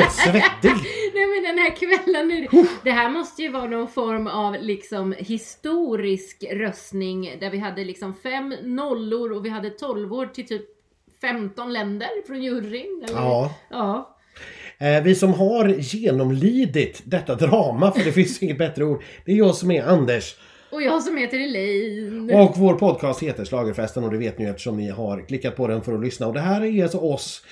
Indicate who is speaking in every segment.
Speaker 1: helt svettig.
Speaker 2: Nej men den här kvällen nu. Det här måste ju vara någon form av liksom historisk röstning där vi hade liksom fem nollor och vi hade tolvor till typ 15 länder från juryn. Eller?
Speaker 1: Ja.
Speaker 2: ja.
Speaker 1: Eh, Vi som har genomlidit detta drama, för det finns inget bättre ord. Det är jag som är Anders.
Speaker 2: Och jag som heter Elaine.
Speaker 1: Och vår podcast heter Schlagerfesten och det vet ni eftersom ni har klickat på den för att lyssna. Och det här är alltså oss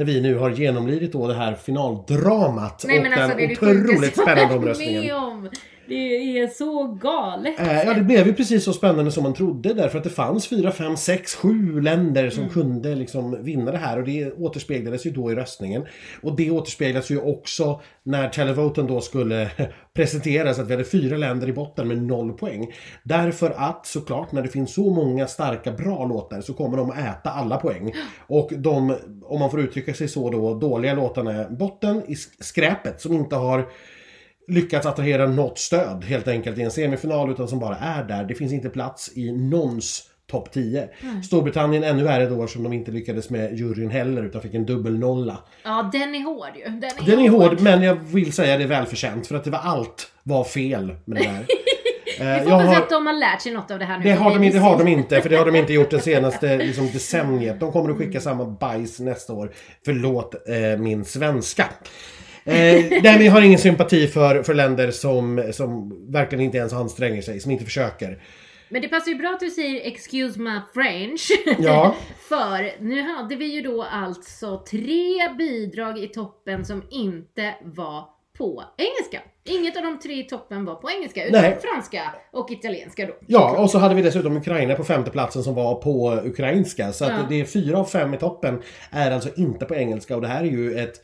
Speaker 1: när vi nu har genomlidit då det här finaldramat
Speaker 2: Nej
Speaker 1: och
Speaker 2: alltså
Speaker 1: den otroligt spännande omröstningen.
Speaker 2: med om. Det är så galet.
Speaker 1: Eh, Ja, det blev ju precis så spännande som man trodde därför att det fanns 4, 5, 6, 7 länder som kunde liksom vinna det här och det återspeglades ju då i röstningen. Och det återspeglas ju också när televoten då skulle presenteras att vi hade fyra länder i botten med noll poäng. Därför att såklart när det finns så många starka bra låtar så kommer de att äta alla poäng. Och de, om man får uttrycka sig så då, dåliga låtarna är botten i sk- skräpet som inte har lyckats attrahera något stöd helt enkelt i en semifinal utan som bara är där. Det finns inte plats i någons topp 10. Storbritannien ännu värre då som de inte lyckades med juryn heller utan fick en dubbelnolla.
Speaker 2: Ja den är hård ju. Den är,
Speaker 1: Den är hård men jag vill säga det är välförtjänt för att det var allt var fel med det där. Eh,
Speaker 2: Vi får
Speaker 1: jag
Speaker 2: hoppas
Speaker 1: har-
Speaker 2: att de har lärt sig något av det här nu.
Speaker 1: det har, de, det har de inte, för det har de inte gjort det senaste liksom, decenniet. De kommer att skicka samma bajs nästa år. Förlåt eh, min svenska. Eh, nej, men jag har ingen sympati för, för länder som, som verkligen inte ens anstränger sig, som inte försöker.
Speaker 2: Men det passar ju bra att du säger excuse my French.
Speaker 1: Ja.
Speaker 2: För nu hade vi ju då alltså tre bidrag i toppen som inte var på engelska. Inget av de tre i toppen var på engelska utan
Speaker 1: Nej.
Speaker 2: franska och italienska då.
Speaker 1: Ja, och så hade vi dessutom Ukraina på femte platsen som var på ukrainska. Så att
Speaker 2: Ja.
Speaker 1: det är fyra av fem i toppen är alltså inte på engelska och det här är ju ett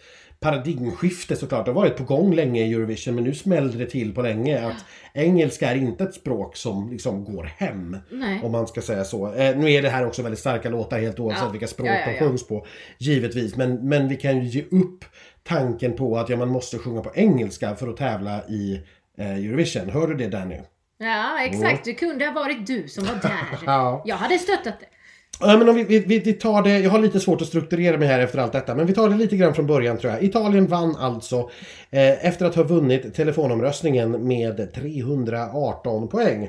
Speaker 1: paradigmskifte såklart. Det har varit på gång länge i Eurovision men nu smällde det till på länge att engelska är inte ett språk som liksom går hem.
Speaker 2: Nej.
Speaker 1: Om man ska säga så. Eh, nu är det här också väldigt starka låtar helt oavsett
Speaker 2: Ja.
Speaker 1: vilka språk
Speaker 2: Ja, ja,
Speaker 1: de
Speaker 2: ja.
Speaker 1: sjungs på. Givetvis. Men, men vi kan ju ge upp tanken på att ja, man måste sjunga på engelska för att tävla i eh, Eurovision. Hör du det Danny?
Speaker 2: Ja exakt, det kunde ha varit du som var där.
Speaker 1: Ja.
Speaker 2: Jag hade stöttat det.
Speaker 1: Ja, men om vi, vi, vi- tar det, jag har lite svårt att strukturera mig här efter allt detta, men vi tar det lite grann från början tror jag. Italien vann alltså eh, efter att ha vunnit telefonomröstningen med 318 poäng.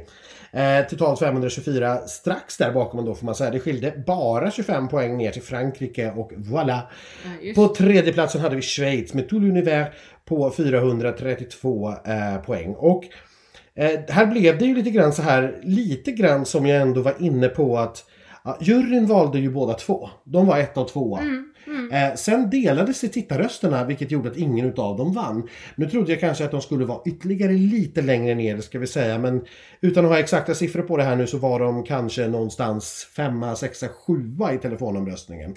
Speaker 1: Eh, totalt 524 strax där bakom då får man säga. Det skilde bara 25 poäng ner till Frankrike och voilà.
Speaker 2: Ja.
Speaker 1: På tredje platsen hade vi Schweiz med Tout l'univers på 432 eh, poäng. Och eh, här blev det ju lite grann så här, lite grann som jag ändå var inne på att ja, juryn valde ju båda två. De var ett och tvåa. Mm. Eh, sen delades sig tittarrösterna vilket gjorde att ingen utav dem vann. Nu trodde jag kanske att de skulle vara ytterligare lite längre ner ska vi säga men utan att ha exakta siffror på det här nu så var de kanske någonstans femma, sexa, sjua i telefonomröstningen.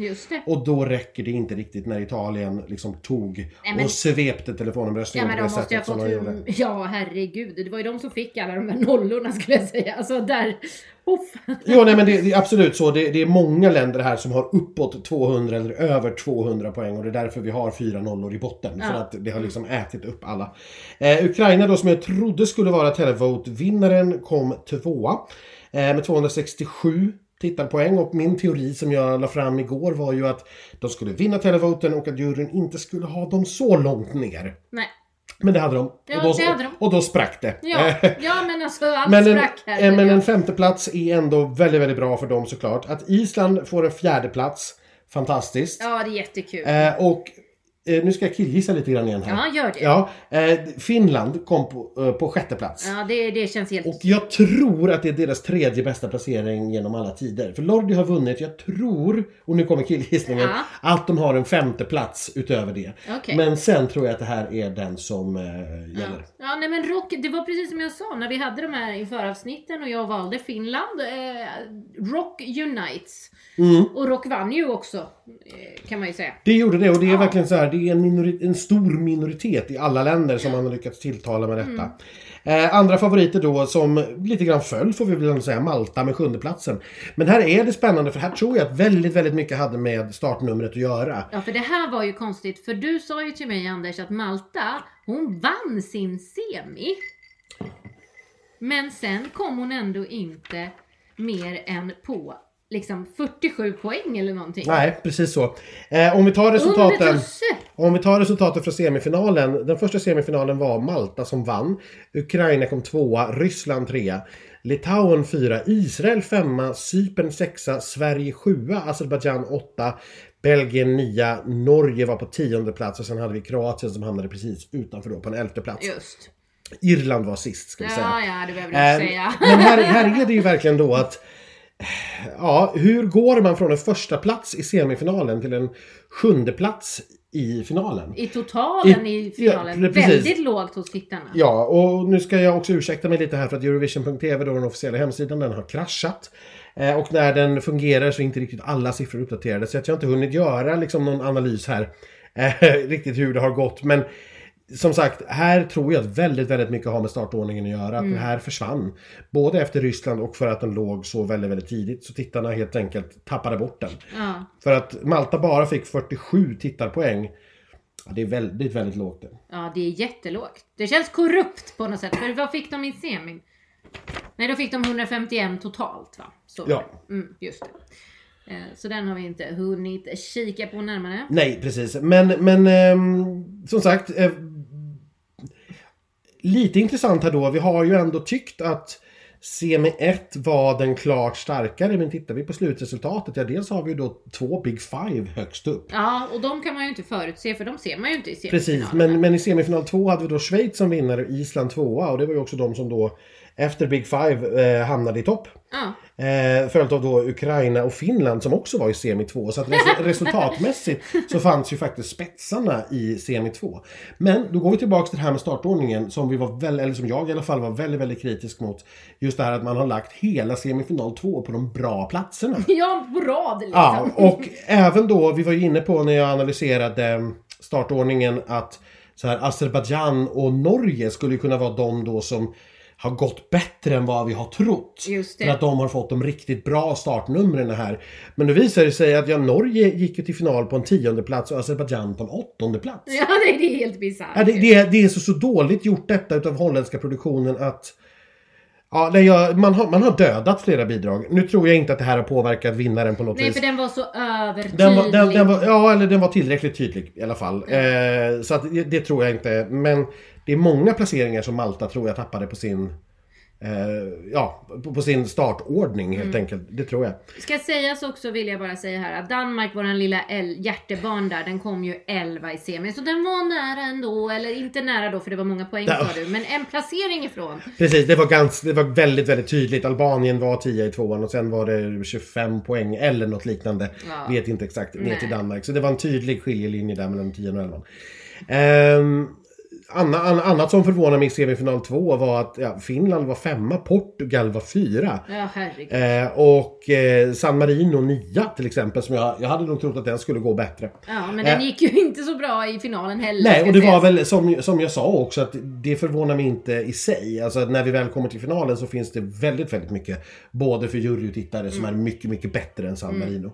Speaker 1: Och då räcker det inte riktigt när Italien liksom tog
Speaker 2: men-
Speaker 1: och svepte
Speaker 2: Ja
Speaker 1: telefonomröstningen
Speaker 2: men
Speaker 1: på
Speaker 2: de
Speaker 1: det sättet som de gjorde.
Speaker 2: Ja herregud, det var ju de som fick alla de här nollorna skulle jag säga. Alltså där... Uff.
Speaker 1: Jo, nej men det, det är absolut så. Det, det är många länder här som har uppåt 200 eller över 200 poäng och det är därför vi har fyra nollor i botten. För
Speaker 2: Ja.
Speaker 1: att det har liksom ätit upp alla. Eh, Ukraina då som jag trodde skulle vara Televote-vinnaren kom tvåa. Eh, med 267 tittarpoäng och min teori som jag la fram igår var ju att de skulle vinna Televoten och att juryn inte skulle ha dem så långt ner.
Speaker 2: Nej.
Speaker 1: Men det hade de.
Speaker 2: Ja,
Speaker 1: och, då,
Speaker 2: det hade de.
Speaker 1: och då sprack det.
Speaker 2: Ja,
Speaker 1: Eh,
Speaker 2: ja men alltså allt
Speaker 1: men en,
Speaker 2: sprack här.
Speaker 1: eh, men en femte plats är ändå väldigt, väldigt bra för dem såklart. Att Island får en fjärde plats fantastiskt.
Speaker 2: Ja det är jättekul.
Speaker 1: Eh, och nu ska jag killgissa lite grann igen här.
Speaker 2: Ja gör det.
Speaker 1: Ja, eh, Finland kom på, eh, på sjätte plats.
Speaker 2: Ja det, det känns helt...
Speaker 1: Och jag tror att det är deras tredje bästa placering genom alla tider. För Lordi har vunnit, jag tror, och nu kommer killgissningen,
Speaker 2: Ja.
Speaker 1: att de har en femte plats utöver det.
Speaker 2: Okej.
Speaker 1: Men sen tror jag att det här är den som eh,
Speaker 2: Ja.
Speaker 1: gäller.
Speaker 2: ja nej men rock, det var precis som jag sa när vi hade de här inför avsnitten och jag valde Finland. Eh, rock unites.
Speaker 1: Mm.
Speaker 2: Och Rock vann ju också eh, kan man ju säga.
Speaker 1: Det gjorde det och det är
Speaker 2: Ja.
Speaker 1: verkligen så här, det är en, minori- en stor minoritet i alla länder som man har lyckats tilltala med detta.
Speaker 2: Mm.
Speaker 1: Eh, andra favoriter då som lite grann föll får vi väl säga, Malta med sjunde platsen. Men här är det spännande för här tror jag att väldigt, väldigt mycket hade med startnumret att göra.
Speaker 2: Ja för det här var ju konstigt för du sa ju till mig Anders att Malta hon vann sin semi. Men sen kom hon ändå inte mer än på liksom 47 poäng eller någonting.
Speaker 1: Nej, precis så. Eh, om vi tar resultaten. Om vi tar resultatet från semifinalen. Den första semifinalen var Malta som vann. Ukraina kom tvåa, Ryssland trea. Litauen fyra, Israel femma, Cypern sexa, Sverige sjua, Azerbajdzjan åtta, Belgien nia, Norge var på tionde plats och sen hade vi Kroatien som hamnade precis utanför då på en elfte plats.
Speaker 2: Just.
Speaker 1: Irland var sist ska vi säga.
Speaker 2: Ja, ja, det behöver du inte
Speaker 1: Eh,
Speaker 2: säga.
Speaker 1: Men här, här är det ju verkligen då att Ja, hur går man från en första plats i semifinalen till en sjunde plats i finalen?
Speaker 2: I totalen
Speaker 1: I-
Speaker 2: i finalen.
Speaker 1: ja,
Speaker 2: väldigt lågt hos tittarna.
Speaker 1: Ja, och nu ska jag också ursäkta mig lite här för att Eurovision.tv, då den officiella hemsidan, den har kraschat. Eh, och när den fungerar så är inte riktigt alla siffror uppdaterade så att jag har inte hunnit göra liksom någon analys här. Eh, riktigt hur det har gått. Men som sagt, här tror jag att väldigt, väldigt mycket har med startordningen att göra. Att
Speaker 2: Mm.
Speaker 1: den här försvann. Både efter Ryssland och för att den låg så väldigt, väldigt tidigt. Så tittarna helt enkelt tappade bort den.
Speaker 2: Ja.
Speaker 1: För att Malta bara fick 47 tittarpoäng. Ja, det är väldigt, väldigt lågt.
Speaker 2: Ja, det är jättelågt. Det känns korrupt på något sätt. För vad fick de i semin? Nej, då fick de 151 totalt va? Så
Speaker 1: Ja.
Speaker 2: Mm, just det. Eh, Så den har vi inte hunnit kika på närmare.
Speaker 1: Nej, precis. Men, men ehm, som sagt. Eh, lite intressant här då. Vi har ju ändå tyckt att Semi 1 var den klart starkare. Men tittar vi på slutresultatet. Ja, dels har vi ju då två Big Five högst upp.
Speaker 2: Ja, och de kan man ju inte förutse för de ser man ju inte i
Speaker 1: Precis,
Speaker 2: semifinalen.
Speaker 1: men, men i semifinal 2 hade vi då Schweiz som vinnare och Island tvåa. Och det var ju också de som då efter Big Five eh, hamnade i topp.
Speaker 2: Ja.
Speaker 1: Eh, följt av då Ukraina och Finland som också var i semi 2. Så att res- resultatmässigt så fanns ju faktiskt spetsarna i semi 2. Men då går vi tillbaks till det här med startordningen som vi var väl, eller som jag i alla fall var väldigt, väldigt kritisk mot. Just det här att man har lagt hela semifinal 2 på de bra platserna.
Speaker 2: Ja, på rad liksom.
Speaker 1: Ja, och även då, vi var ju inne på när jag analyserade startordningen att så här Azerbajdzjan och Norge skulle ju kunna vara de då som har gått bättre än vad vi har trott.
Speaker 2: Just det.
Speaker 1: För att de har fått de riktigt bra startnumren här. Men nu visar det sig att ja, Norge gick ju till final på en tionde plats och Azerbajdzjan på en åttonde plats.
Speaker 2: Ja, nej, det är helt bisarrt.
Speaker 1: Ja, det, det, det är så, så dåligt gjort detta utav holländska produktionen att Ja, nej, jag, man, har, man har dödat flera bidrag. Nu tror jag inte att det här har påverkat vinnaren på något
Speaker 2: Nej,
Speaker 1: vis.
Speaker 2: för den var så övertydlig.
Speaker 1: Den var, den, den var, ja, eller den var tillräckligt tydlig i alla fall. Eh, så att det, det tror jag inte. Men det är många placeringar som Malta tror jag tappade på sin eh, ja, på, på sin startordning helt enkelt. Det tror jag.
Speaker 2: Ska sägas också vill jag bara säga här att Danmark, våran lilla el- hjärtebarn där, den kom ju 11 i semin. Så den var nära ändå, eller inte nära då för det var många poäng sa du, men en placering ifrån.
Speaker 1: Precis, det var, ganska, det var väldigt, väldigt tydligt. Albanien var 10 i tvåan och sen var det 25 poäng eller något liknande.
Speaker 2: Ja.
Speaker 1: Vet inte exakt, ner till. Danmark. Så det var en tydlig skiljelinje där mellan 10 och 11. Ehm, Anna, an, annat som förvånade mig i semifinal 2 var att ja, Finland var femma, Portugal var fyra.
Speaker 2: Ja, herregud.
Speaker 1: Eh, och eh, San Marino nia till exempel som jag, jag hade nog trott att den skulle gå bättre.
Speaker 2: Ja, men den
Speaker 1: eh,
Speaker 2: gick ju inte så bra i finalen heller.
Speaker 1: Nej, och det var väl som, som jag sa också att det förvånar mig inte i sig. Alltså när vi väl kommer till finalen så finns det väldigt, väldigt mycket både för jury och tittare som är mycket, mycket bättre än San Marino.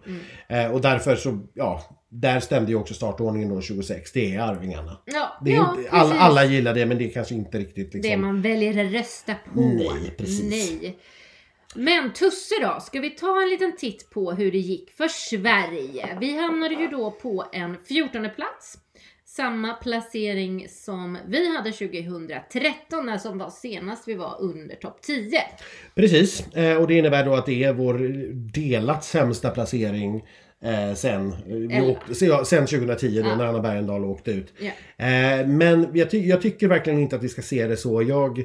Speaker 1: Eh, och därför så, ja, där stämde ju också startordningen då 26. Det är Arvingarna.
Speaker 2: Ja,
Speaker 1: Det är
Speaker 2: ja
Speaker 1: inte, all,
Speaker 2: precis.
Speaker 1: alla gillar det men det är kanske inte riktigt liksom...
Speaker 2: Det man väljer att rösta på.
Speaker 1: Nej, precis.
Speaker 2: Nej. Men Tusse då, ska vi ta en liten titt på hur det gick för Sverige? Vi hamnade ju då på en 14 plats. Samma placering som vi hade 2013, när som var senast vi var under topp 10.
Speaker 1: Precis, eh, och det innebär då att det är vår delat sämsta placering eh, sen, åkte, sen 2010 då
Speaker 2: Ja.
Speaker 1: när Anna Bergendahl åkte ut.
Speaker 2: Ja.
Speaker 1: Eh, men jag, ty- jag tycker verkligen inte att vi ska se det så. Jag,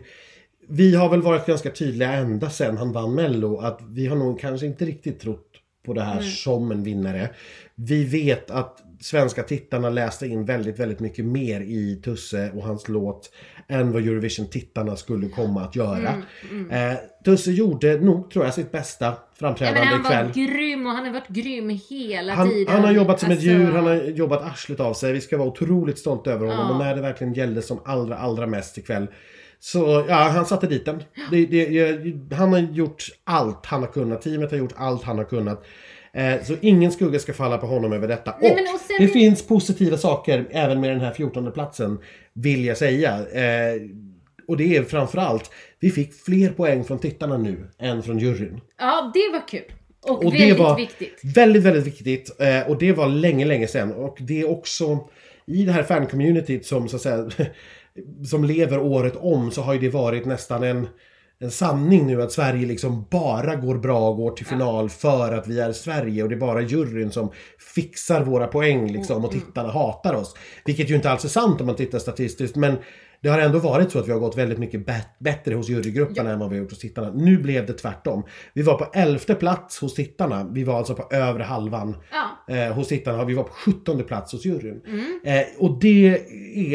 Speaker 1: vi har väl varit ganska tydliga ända sen han vann Mello att vi har nog kanske inte riktigt trott på det här som en vinnare. Vi vet att svenska tittarna läste in väldigt, väldigt mycket mer i Tusse och hans låt än vad Eurovision-tittarna skulle komma att göra. Eh, Tusse gjorde nog, tror jag, sitt bästa
Speaker 2: Ja,
Speaker 1: framträdande
Speaker 2: men han
Speaker 1: ikväll.
Speaker 2: var grym och han har varit grym hela
Speaker 1: Han,
Speaker 2: tiden.
Speaker 1: han har jobbat som ett
Speaker 2: Alltså,
Speaker 1: djur, han har jobbat arslet av sig. Vi ska vara otroligt stolta över honom.
Speaker 2: Ja.
Speaker 1: Och när det verkligen gällde som allra, allra mest ikväll. Så ja, han satte dit den. Det, det, han har gjort allt han har kunnat. Teamet har gjort allt han har kunnat. Eh, så ingen skugga ska falla på honom över detta.
Speaker 2: Nej,
Speaker 1: och
Speaker 2: och
Speaker 1: det finns positiva saker även med den här 14 platsen. Vill jag säga. Eh, och det är framförallt, vi fick fler poäng från tittarna nu än från juryn.
Speaker 2: Ja, det var kul. Och,
Speaker 1: Och det
Speaker 2: väldigt
Speaker 1: var-
Speaker 2: viktigt.
Speaker 1: Väldigt, väldigt viktigt. Eh, och det var länge, länge sedan. Och det är också i det här fan-communityt som så att säga som lever året om så har ju det varit nästan en en sanning nu att Sverige liksom bara går bra och går till final för att vi är Sverige och det är bara juryn som fixar våra poäng liksom och tittarna hatar oss. Vilket ju inte alls är sant om man tittar statistiskt men det har ändå varit så att vi har gått väldigt mycket bättre hos jurygrupperna än vad vi har gjort hos tittarna. Nu blev det tvärtom. Vi var på elfte plats hos tittarna. Vi var alltså på övre halvan
Speaker 2: Ja.
Speaker 1: eh, hos tittarna. Vi var på sjuttonde plats hos juryn. Eh, och det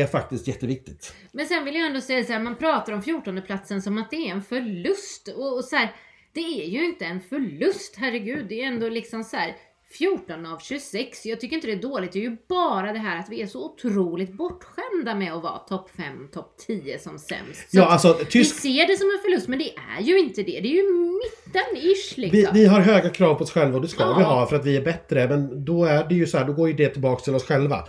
Speaker 1: är faktiskt jätteviktigt.
Speaker 2: Men sen vill jag ändå säga så här, man pratar om 14 platsen som att det är en förlust. Och, och så här, det är ju inte en förlust, herregud. Det är ändå liksom så här 14 av 26. Jag tycker inte det är dåligt. Det är ju bara det här att vi är så otroligt bortskämda med att vara topp 5, topp 10 som sämst. Så
Speaker 1: Ja, alltså
Speaker 2: vi
Speaker 1: tysk...
Speaker 2: ser det som en förlust, men det är ju inte det. Det är ju mitten-ish
Speaker 1: Vi,
Speaker 2: liksom.
Speaker 1: vi har höga krav på oss själva och det ska
Speaker 2: Ja.
Speaker 1: vi ha för att vi är bättre. Men då är det ju så här, då går ju det tillbaks till oss själva.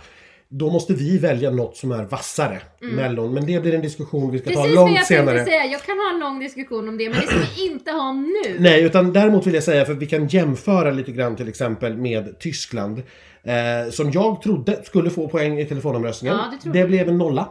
Speaker 1: Då måste vi välja något som är vassare. Mellon. Men det blir en diskussion vi ska ta
Speaker 2: Mm. Precis vad
Speaker 1: långt
Speaker 2: jag
Speaker 1: senare.
Speaker 2: tänkte säga. Jag kan ha en lång diskussion om det, men det ska vi inte ha nu.
Speaker 1: Nej, utan däremot vill jag säga, för vi kan jämföra lite grann till exempel med Tyskland. Eh, som jag trodde skulle få poäng i telefonomröstningen.
Speaker 2: Ja, det
Speaker 1: det blev en nolla.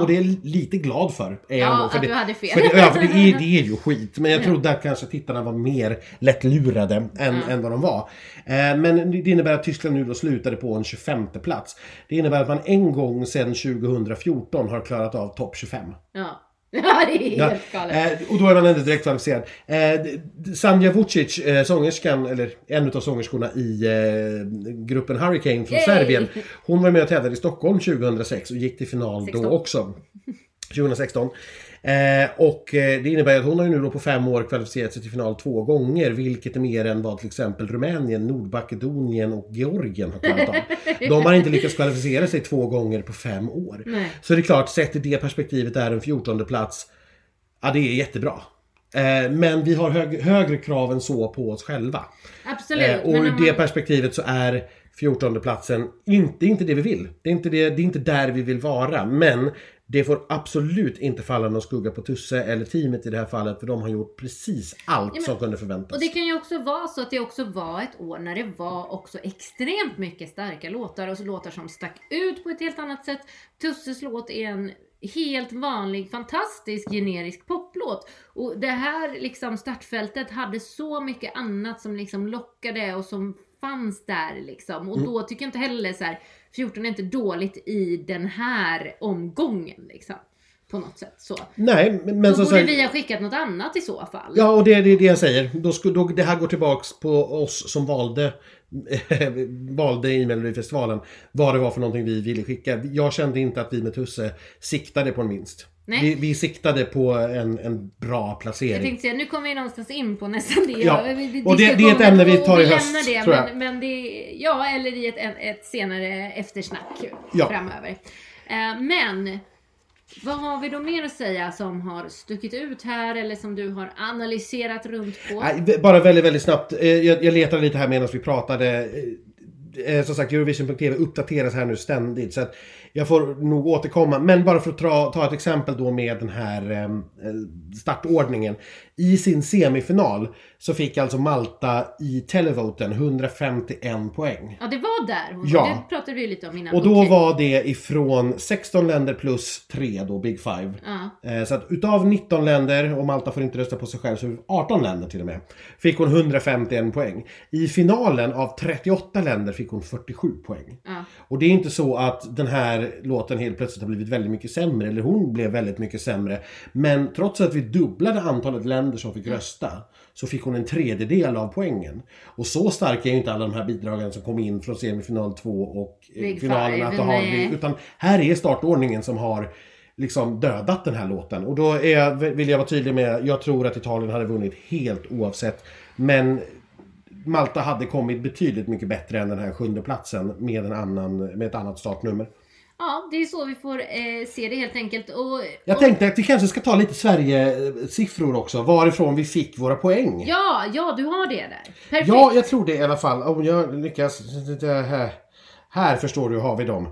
Speaker 1: Och det är jag lite glad för. Är jag
Speaker 2: Ja,
Speaker 1: ändå, för
Speaker 2: att
Speaker 1: det,
Speaker 2: du hade fel.
Speaker 1: För det, ja, för det är, det är ju skit. Men jag trodde att kanske tittarna var mer lättlurade än, än vad de var. Eh, men det innebär att Tyskland nu då slutade på en 25 plats. Det innebär att man en gång sedan 2014 har klarat av topp 25.
Speaker 2: Ja. ja, det är
Speaker 1: Ja,
Speaker 2: helt galet.
Speaker 1: eh, och då är man ändå direkt kvalificerad. Eh, Sanja Vucic, eh, sångerskan, eller en av sångerskorna i eh, gruppen Hurricane från
Speaker 2: Yay!
Speaker 1: Serbien. Hon var med och tävlade i Stockholm 2006 och gick till final
Speaker 2: 16.
Speaker 1: då också. 2016. Eh, och eh, det innebär att hon har ju nu då på fem år kvalificerat sig till final två gånger, vilket är mer än vad till exempel Rumänien, Nordmakedonien och Georgien har klarat av. De har inte lyckats kvalificera sig två gånger på fem år.
Speaker 2: Nej.
Speaker 1: Så det är klart, sett i det perspektivet är en 14 plats Ja, det är jättebra. Eh, men vi har hög, högre krav än så på oss själva.
Speaker 2: Absolut.
Speaker 1: Och ur
Speaker 2: om
Speaker 1: det
Speaker 2: man-
Speaker 1: perspektivet så är 14 platsen inte, inte det vi vill. Det är inte, det, det är inte där vi vill vara. Men det får absolut inte falla någon skugga på Tusse eller teamet i det här fallet. För de har gjort precis allt
Speaker 2: men-
Speaker 1: som kunde förväntas.
Speaker 2: Och det kan ju också vara så att det också var ett år när det var också extremt mycket starka låtar och så låtar som stack ut på ett helt annat sätt. Tusses låt är en helt vanlig, fantastisk generisk poplåt. Och det här liksom startfältet hade så mycket annat som liksom lockade och som fanns där liksom. Och då tycker jag inte heller så här 14 är inte dåligt i den här omgången liksom. På något sätt så.
Speaker 1: Nej, men,
Speaker 2: Då
Speaker 1: som
Speaker 2: borde
Speaker 1: sagt.
Speaker 2: vi ha skickat något annat i så fall.
Speaker 1: Ja, och det är det, det jag säger. Då skulle, då, det här går tillbaks på oss som valde valde i Melodifestivalen vad det var för någonting vi ville skicka. Jag kände inte att vi med Tusse siktade på en vinst.
Speaker 2: Nej.
Speaker 1: Vi, vi siktade på en, en bra
Speaker 2: Jag
Speaker 1: placering.
Speaker 2: tänkte säga, nu kommer vi någonstans in på nästan det.
Speaker 1: Ja,
Speaker 2: vi-
Speaker 1: och det- det är ett ämne vi tar i
Speaker 2: vi
Speaker 1: höst,
Speaker 2: det,
Speaker 1: tror jag.
Speaker 2: Men, men det, ja, eller i ett, ett senare eftersnack
Speaker 1: Ja.
Speaker 2: framöver. Eh, men, vad har vi då mer att säga som har stuckit ut här eller som du har analyserat runt på?
Speaker 1: Bara väldigt, väldigt snabbt. Eh, Jag, jag letade lite här medan vi pratade. Eh, Som sagt, Eurovision.tv uppdateras här nu ständigt. Så att jag får nog återkomma. Men bara för att ta, ta ett exempel då med den här eh, startordningen. I sin semifinal så fick alltså Malta i televoten 151 poäng.
Speaker 2: Ja, det var där hon
Speaker 1: Ja.
Speaker 2: Det pratade vi ju lite om innan.
Speaker 1: Och då
Speaker 2: Okej.
Speaker 1: var det ifrån 16 länder plus 3 då, Big Five. Eh, Så att utav 19 länder, och Malta får inte rösta på sig själv, så 18 länder till och med, fick hon 151 poäng. I finalen av 38 länder fick hon 47 poäng.
Speaker 2: Ja.
Speaker 1: Och det är inte så att den här låten helt plötsligt har blivit väldigt mycket sämre, eller hon blev väldigt mycket sämre. Men trots att vi dubblade antalet länder som fick rösta, så fick hon en tredjedel av poängen. Och så starka är ju inte alla de här bidragen som kom in från semifinal 2 och eh,
Speaker 2: Big
Speaker 1: finalen.
Speaker 2: Five,
Speaker 1: Att det har utan här är startordningen som har liksom dödat den här låten. Och då är vill jag vara tydlig med, jag tror att Italien hade vunnit helt oavsett. Men Malta hade kommit betydligt mycket bättre än den här sjunde platsen med, en annan, med ett annat startnummer.
Speaker 2: Ja, det är så vi får eh, se det helt enkelt. Och,
Speaker 1: Jag
Speaker 2: och,
Speaker 1: tänkte att vi kanske ska ta lite Sverige-siffror också, varifrån vi fick våra poäng.
Speaker 2: Ja, ja, du har det där. Perfekt.
Speaker 1: Ja, jag tror det i alla fall. Om jag lyckas... Här, här förstår du har vi dem.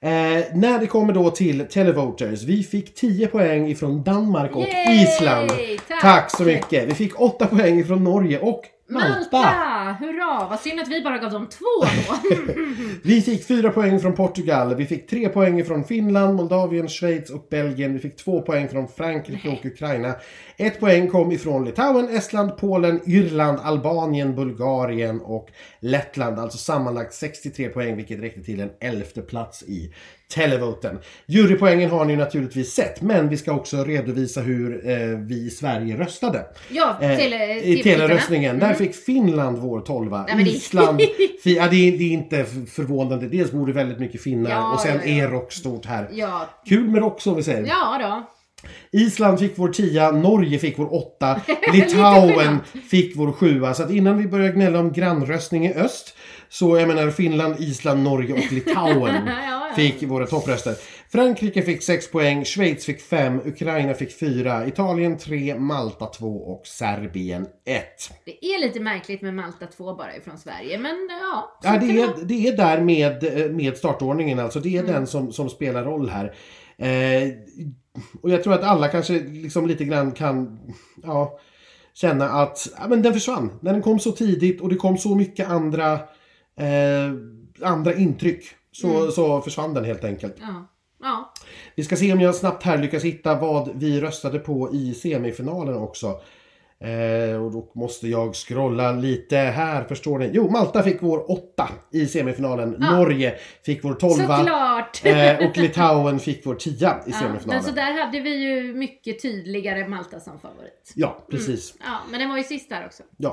Speaker 1: Eh, när det kommer då till televoters. Vi fick 10 poäng ifrån Danmark och
Speaker 2: Yay!
Speaker 1: Island.
Speaker 2: Tack!
Speaker 1: Tack så mycket. Vi fick 8 poäng ifrån Norge och
Speaker 2: Malta! Hurra! Vad synd att vi bara gav dem två då.
Speaker 1: Vi fick fyra poäng från Portugal, vi fick tre poäng från Finland, Moldavien, Schweiz och Belgien. Vi fick två poäng från Frankrike och Ukraina. Ett poäng kom ifrån Litauen, Estland, Polen, Irland, Albanien, Bulgarien och Lettland. Alltså sammanlagt 63 poäng vilket räckte till en elfte plats i televoten. Jurypoängen har ni naturligtvis sett men vi ska också redovisa hur eh, vi i Sverige röstade.
Speaker 2: Ja,
Speaker 1: Eh,
Speaker 2: tele,
Speaker 1: I
Speaker 2: till
Speaker 1: teleröstningen. Där
Speaker 2: Mm.
Speaker 1: fick Finland vår tolva.
Speaker 2: Nej, det-
Speaker 1: Island, fi, ja, det, är, det är inte förvånande. Dels bor det väldigt mycket finnar
Speaker 2: Ja,
Speaker 1: och sen
Speaker 2: ja,
Speaker 1: är rock stort här.
Speaker 2: Ja,
Speaker 1: Kul med rock som vi säger.
Speaker 2: ja då.
Speaker 1: Island fick vår tia, Norge fick vår åtta, Litauen fick vår sjua. Så att innan vi börjar gnälla om grannröstning i öst så jag menar Finland, Island, Norge och Litauen. Fick våra toppröster. Frankrike fick 6 poäng, Schweiz fick 5, Ukraina fick 4, Italien 3, Malta 2 och Serbien 1.
Speaker 2: Det är lite märkligt med Malta 2 bara ifrån Sverige, men ja. så
Speaker 1: Ja,
Speaker 2: kan
Speaker 1: det, är, det är där med, eh, med startordningen alltså. Det är
Speaker 2: Mm.
Speaker 1: den som, som spelar roll här. Eh, och jag tror att alla kanske liksom lite grann kan ja, känna att ja, men den försvann. När den kom så tidigt och det kom så mycket andra, eh, andra intryck. Så,
Speaker 2: Mm.
Speaker 1: så försvann den helt enkelt.
Speaker 2: Ja. ja.
Speaker 1: Vi ska se om jag snabbt här lyckas hitta vad vi röstade på i semifinalen också. Eh, och då måste jag scrolla lite här, förstår ni? Jo, Malta fick vår åtta i semifinalen.
Speaker 2: Ja.
Speaker 1: Norge fick vår tolva.
Speaker 2: Såklart!
Speaker 1: Eh, och Litauen fick vår tia i
Speaker 2: Ja,
Speaker 1: semifinalen.
Speaker 2: men så där hade vi ju mycket tydligare Malta som favorit.
Speaker 1: Ja, precis.
Speaker 2: Ja, men den var ju sist där också.
Speaker 1: Ja.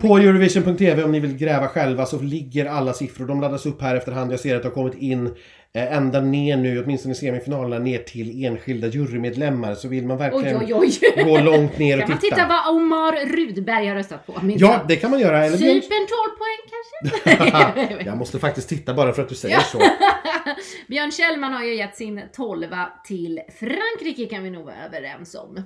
Speaker 1: På Eurovision.tv om ni vill gräva själva så ligger alla siffror. De laddas upp här efterhand. Jag ser att det har kommit in ända ner nu, åtminstone i semifinalerna, ner till enskilda jurymedlemmar. Så vill man
Speaker 2: Oj,
Speaker 1: verkligen
Speaker 2: oj, oj!
Speaker 1: gå långt ner och
Speaker 2: Kan man
Speaker 1: titta.
Speaker 2: titta vad Omar Rudberg har röstat på? minns
Speaker 1: Ja, det kan man göra. Eller
Speaker 2: Cypern 12 poäng kanske?
Speaker 1: Jag måste faktiskt titta bara för att du säger så.
Speaker 2: Björn Kjellman har ju gett sin 12 till Frankrike kan vi nog vara överens om.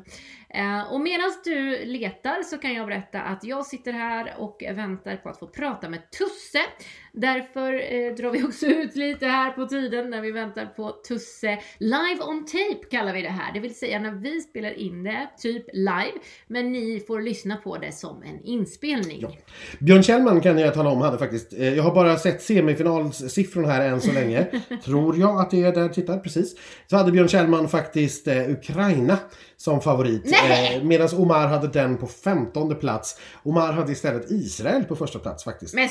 Speaker 2: Eh, och medan du letar så kan jag berätta att jag sitter här och väntar på att få prata med Tusse. Därför eh, drar vi också ut lite här på tiden när vi väntar på Tusse. Live on tape kallar vi det här, det vill säga när vi spelar in det, typ live, men ni får lyssna på det som en inspelning.
Speaker 1: Ja. Björn Kjellman kan jag tala om hade faktiskt, eh, jag har bara sett semifinalsiffrorna här än så länge. Tror jag att det är där, tittar precis. Så hade Björn Kjellman faktiskt eh, Ukraina som favorit. Eh, Medan Omar hade den på femtonde plats. Omar hade istället Israel på första plats faktiskt.
Speaker 2: Men.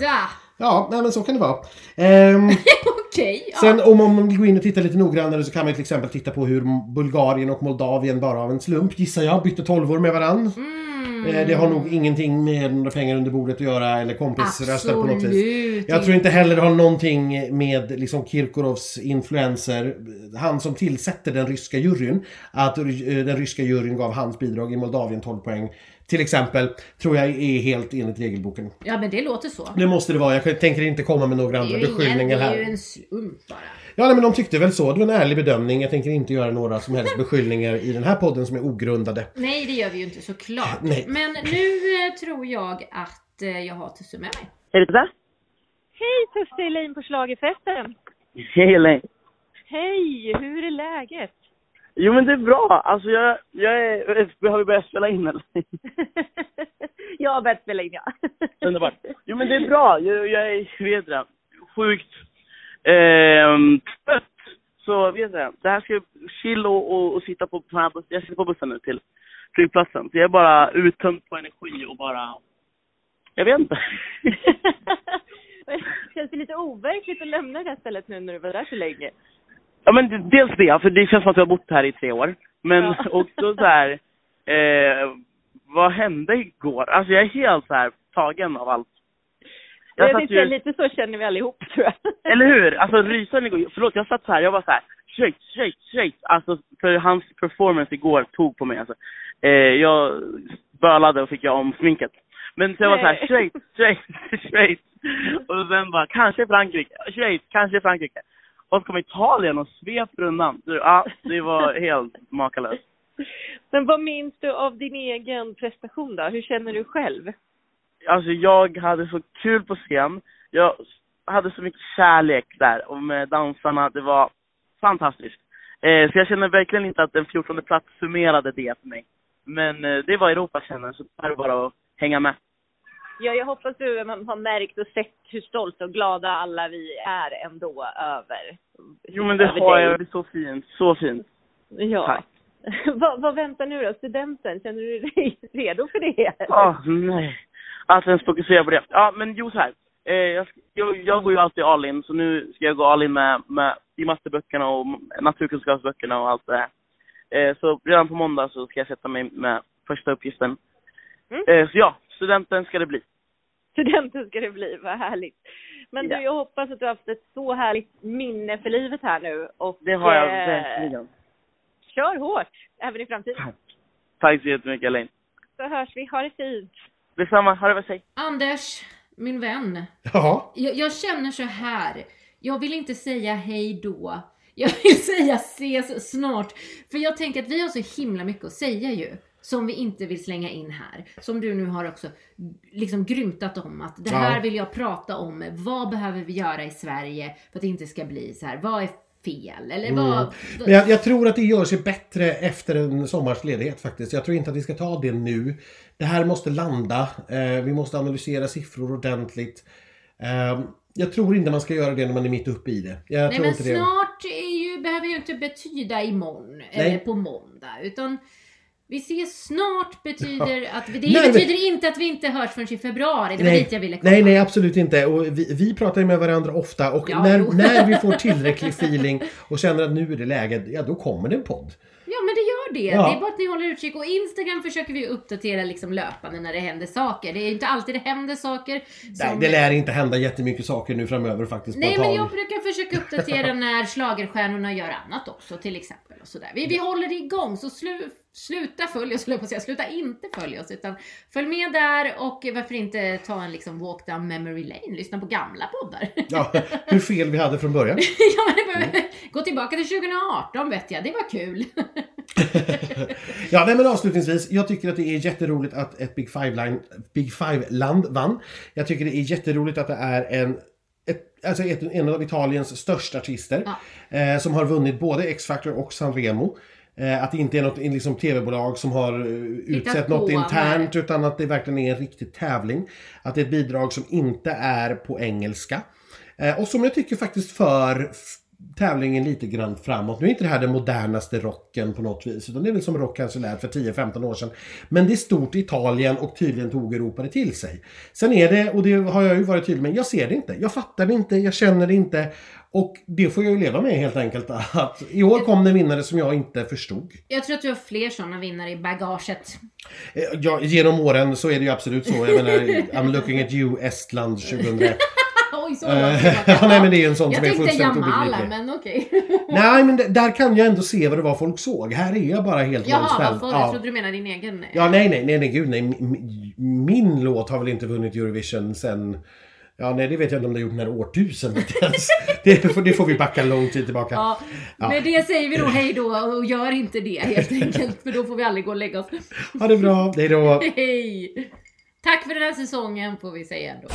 Speaker 2: Da!
Speaker 1: Ja, nej men så kan det vara. Ehm,
Speaker 2: Okej, ja.
Speaker 1: Sen om man vill gå in och titta lite noggrannare så kan man till exempel titta på hur Bulgarien och Moldavien bara av en slump, gissar jag, bytte tolvor med varann.
Speaker 2: Mm.
Speaker 1: Eh, Det har nog ingenting med några pengar under bordet att göra eller kompisröster på något vis. Jag tror inte heller det har någonting med liksom Kirkorovs influenser, han som tillsätter den ryska juryn, att eh, den ryska juryn gav hans bidrag i Moldavien 12 poäng. Till exempel, tror jag är helt enligt regelboken.
Speaker 2: Ja men det låter så.
Speaker 1: Det måste det vara, jag tänker inte komma med några andra beskyllningar
Speaker 2: det är
Speaker 1: här.
Speaker 2: ju en slump bara.
Speaker 1: Ja, nej, men de tyckte väl så. Det var en ärlig bedömning. Jag tänker inte göra några som helst beskyllningar i den här podden som är ogrundade.
Speaker 2: Nej det gör vi ju inte såklart.
Speaker 1: Nej.
Speaker 2: Men nu eh, tror jag att eh, jag har Tusse med mig.
Speaker 3: Det där?
Speaker 4: Hej Tusse Elaine på Schlagerfesten!
Speaker 3: Hej Elaine.
Speaker 4: Hej, hur är läget?
Speaker 3: Jo men det är bra. Alltså jag, jag är, har vi börjat spela in eller?
Speaker 4: jag har börjat spela in ja.
Speaker 3: Underbart. Jo men det är bra. Jag, jag är, vet du, sjukt ehm. Så vet du, det här ska jag chill och, och, och sitta på, på här bussen. Jag sitter på bussen nu till flygplatsen. Så jag är bara uttömd på energi och bara, jag vet inte.
Speaker 4: Känns det lite overkligt att lämna det här stället nu när du var där så länge?
Speaker 3: Ja men dels det, för det känns som att jag har bott här i tre år. Men
Speaker 4: Ja.
Speaker 3: också så här, eh, vad hände igår? Alltså jag är helt så här tagen av allt.
Speaker 4: Jag,
Speaker 3: satt
Speaker 4: tänkte
Speaker 3: ju-
Speaker 4: lite så känner vi allihop tror jag.
Speaker 3: Eller hur? Alltså rysaren igår, förlåt jag satt så här, jag var så här, Schweiz, Schweiz, Schweiz. Alltså för hans performance igår tog på mig alltså. Eh, jag bölade och fick jag om sminket. Men så jag var så här. Schweiz, Schweiz, Schweiz. Och sen bara, kanske Frankrike, Schweiz, kanske Frankrike. Och så kom Italien och svep undan. Ja, det var helt makalöst.
Speaker 4: Men vad minns du av din egen prestation då? Hur känner du själv?
Speaker 3: Alltså jag hade så kul på scen. Jag hade så mycket kärlek där och med dansarna. Det var fantastiskt. Eh, så jag känner verkligen inte att en 14 plats summerade det för mig. Men eh, det var Europa känner så det är bara att hänga med.
Speaker 4: Ja, jag hoppas du har märkt och sett hur stolta och glada alla vi är ändå över
Speaker 3: Jo men det
Speaker 4: över
Speaker 3: har
Speaker 4: dig.
Speaker 3: jag, det är så fint, så fint.
Speaker 4: Ja.
Speaker 3: Tack.
Speaker 4: vad, vad väntar nu då? Studenten, känner du dig redo för det?
Speaker 3: Åh, nej. Att ens fokusera på det. Ja, men jo så här. Eh, jag, jag, jag går ju alltid all in, så nu ska jag gå all in med, med i matteböckerna och naturkunskapsböckerna och allt det här. Eh, så redan på måndag så ska jag sätta mig med första uppgiften.
Speaker 4: Mm.
Speaker 3: Eh, så ja, studenten ska det bli.
Speaker 4: Studenten ska det bli, vad härligt. Men
Speaker 3: Ja.
Speaker 4: du, jag hoppas att du har haft ett så härligt minne för livet här nu. Och,
Speaker 3: Det har jag
Speaker 4: eh,
Speaker 3: verkligen.
Speaker 4: Kör hårt, även i framtiden.
Speaker 3: Tack så jättemycket Elaine.
Speaker 4: Så hörs vi, ha det fint.
Speaker 3: Detsamma, ha det väl sig.
Speaker 2: Anders, min vän.
Speaker 1: Jaha.
Speaker 2: Jag, jag känner så här. Jag vill inte säga hej då. Jag vill säga ses snart. För jag tänker att vi har så himla mycket att säga ju. Som vi inte vill slänga in här. Som du nu har också liksom grymtat om att det här
Speaker 1: Ja.
Speaker 2: vill jag prata om. Vad behöver vi göra i Sverige för att det inte ska bli så här. Vad är fel? Eller vad...
Speaker 1: Mm. Men jag, jag tror att det gör sig bättre efter en sommars ledighet faktiskt. Jag tror inte att vi ska ta det nu. Det här måste landa. Eh, vi måste analysera siffror ordentligt. Eh, jag tror inte man ska göra det när man är mitt uppe i det. Jag
Speaker 2: Nej
Speaker 1: tror
Speaker 2: men
Speaker 1: inte det.
Speaker 2: snart ju, behöver ju inte betyda imorgon eller på måndag. Utan vi ses snart betyder att vi, det
Speaker 1: Nej, men-
Speaker 2: betyder inte att vi inte hörs förrän i februari. Det var dit jag ville komma.
Speaker 1: nej, nej, absolut inte. Och vi, vi pratar med varandra ofta och
Speaker 2: Ja,
Speaker 1: när, när vi får tillräcklig feeling och känner att nu är det läge, ja då kommer det en podd.
Speaker 2: Ja men det gör det.
Speaker 1: Ja.
Speaker 2: Det är bara att ni håller utkik. Och Instagram försöker vi uppdatera liksom löpande när det händer saker. Det är inte alltid det händer saker.
Speaker 1: Nej,
Speaker 2: som-
Speaker 1: det lär inte hända jättemycket saker nu framöver faktiskt
Speaker 2: Nej men jag brukar försöka uppdatera när schlagerstjärnorna gör annat också till exempel. Och sådär. Vi, vi håller det igång så slu, sluta följa oss, jag säga. Sluta inte följa oss utan följ med där och varför inte ta en liksom walk down memory lane. Lyssna på gamla poddar.
Speaker 1: Ja, hur fel vi hade från början.
Speaker 2: ja, men det behöver- Gå tillbaka till 2018 vet jag, det var kul.
Speaker 1: Ja, nej, men avslutningsvis. Jag tycker att det är jätteroligt att ett Big Five-land Big Five -land vann. Jag tycker det är jätteroligt att det är en ett, alltså ett, en av Italiens största artister eh, som har vunnit både X-Factor och Sanremo. Eh, att det inte är något liksom, tv-bolag som har eh, utsett något internt utan att det verkligen är en riktig tävling. Att det är ett bidrag som inte är på engelska. Eh, och som jag tycker faktiskt för tävlingen lite grann framåt. Nu är inte det här den modernaste rocken på något vis. Utan det är väl som rock kanske lät för 10-15 år sedan. Men det är stort i Italien och tydligen tog Europa det till sig. Sen är det, och det har jag ju varit tydlig med, jag ser det inte. Jag fattar det inte, jag känner det inte. Och det får jag ju leva med helt enkelt. Att I år kom det vinnare som jag inte förstod.
Speaker 2: Jag tror att du har fler sådana vinnare i bagaget.
Speaker 1: Eh, Ja, genom åren så är det ju absolut så. Jag menar, I'm looking at you Estland 2001.
Speaker 2: Oj, så
Speaker 1: Eh, ja, nej, men det är en sån
Speaker 2: Jag
Speaker 1: som är fullständigt obegriplig.
Speaker 2: men okej.
Speaker 1: Nej, men det, där kan jag ändå se vad det var folk såg. Här är jag bara helt
Speaker 2: Jaha,
Speaker 1: nollställd.
Speaker 2: varför? Jag trodde du menade din egen.
Speaker 1: Ja, nej, nej, nej, nej, gud nej. Min, min låt har väl inte vunnit Eurovision sen... Ja, nej, det vet jag inte om det har gjort här årtusendet ens. det, får, det får vi backa lång tid tillbaka.
Speaker 2: Ja, med det säger vi då hej då och gör inte det helt enkelt för då får vi aldrig gå och lägga oss.
Speaker 1: Ha det bra, hej då.
Speaker 2: Hej! Tack för den här säsongen får vi säga ändå.